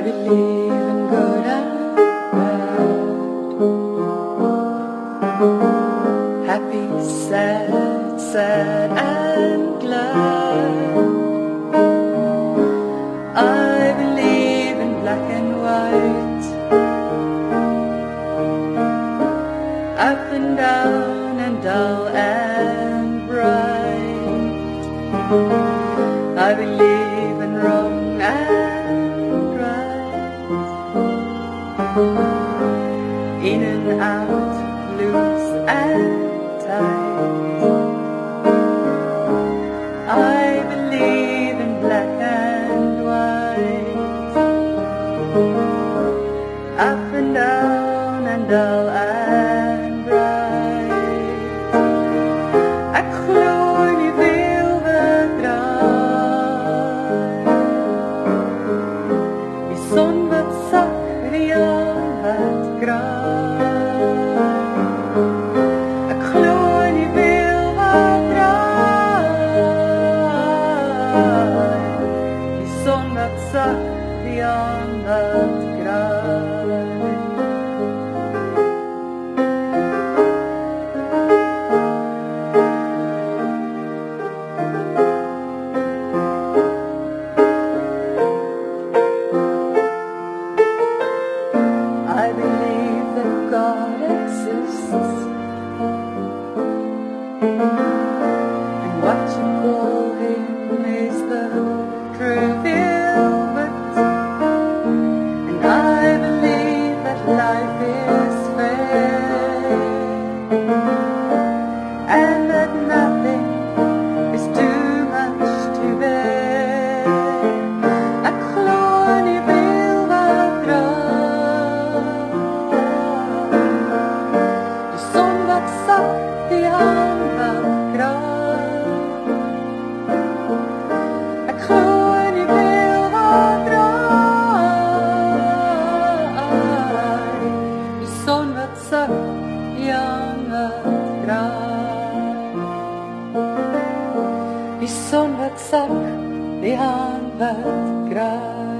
believe in good and bad. Happy, sad, sad and glad. I believe in black and white. Up and down and dull and bright. I believe believe in black and white. Up and down and dull wat the die And that nothing is som växer i handvätt gräs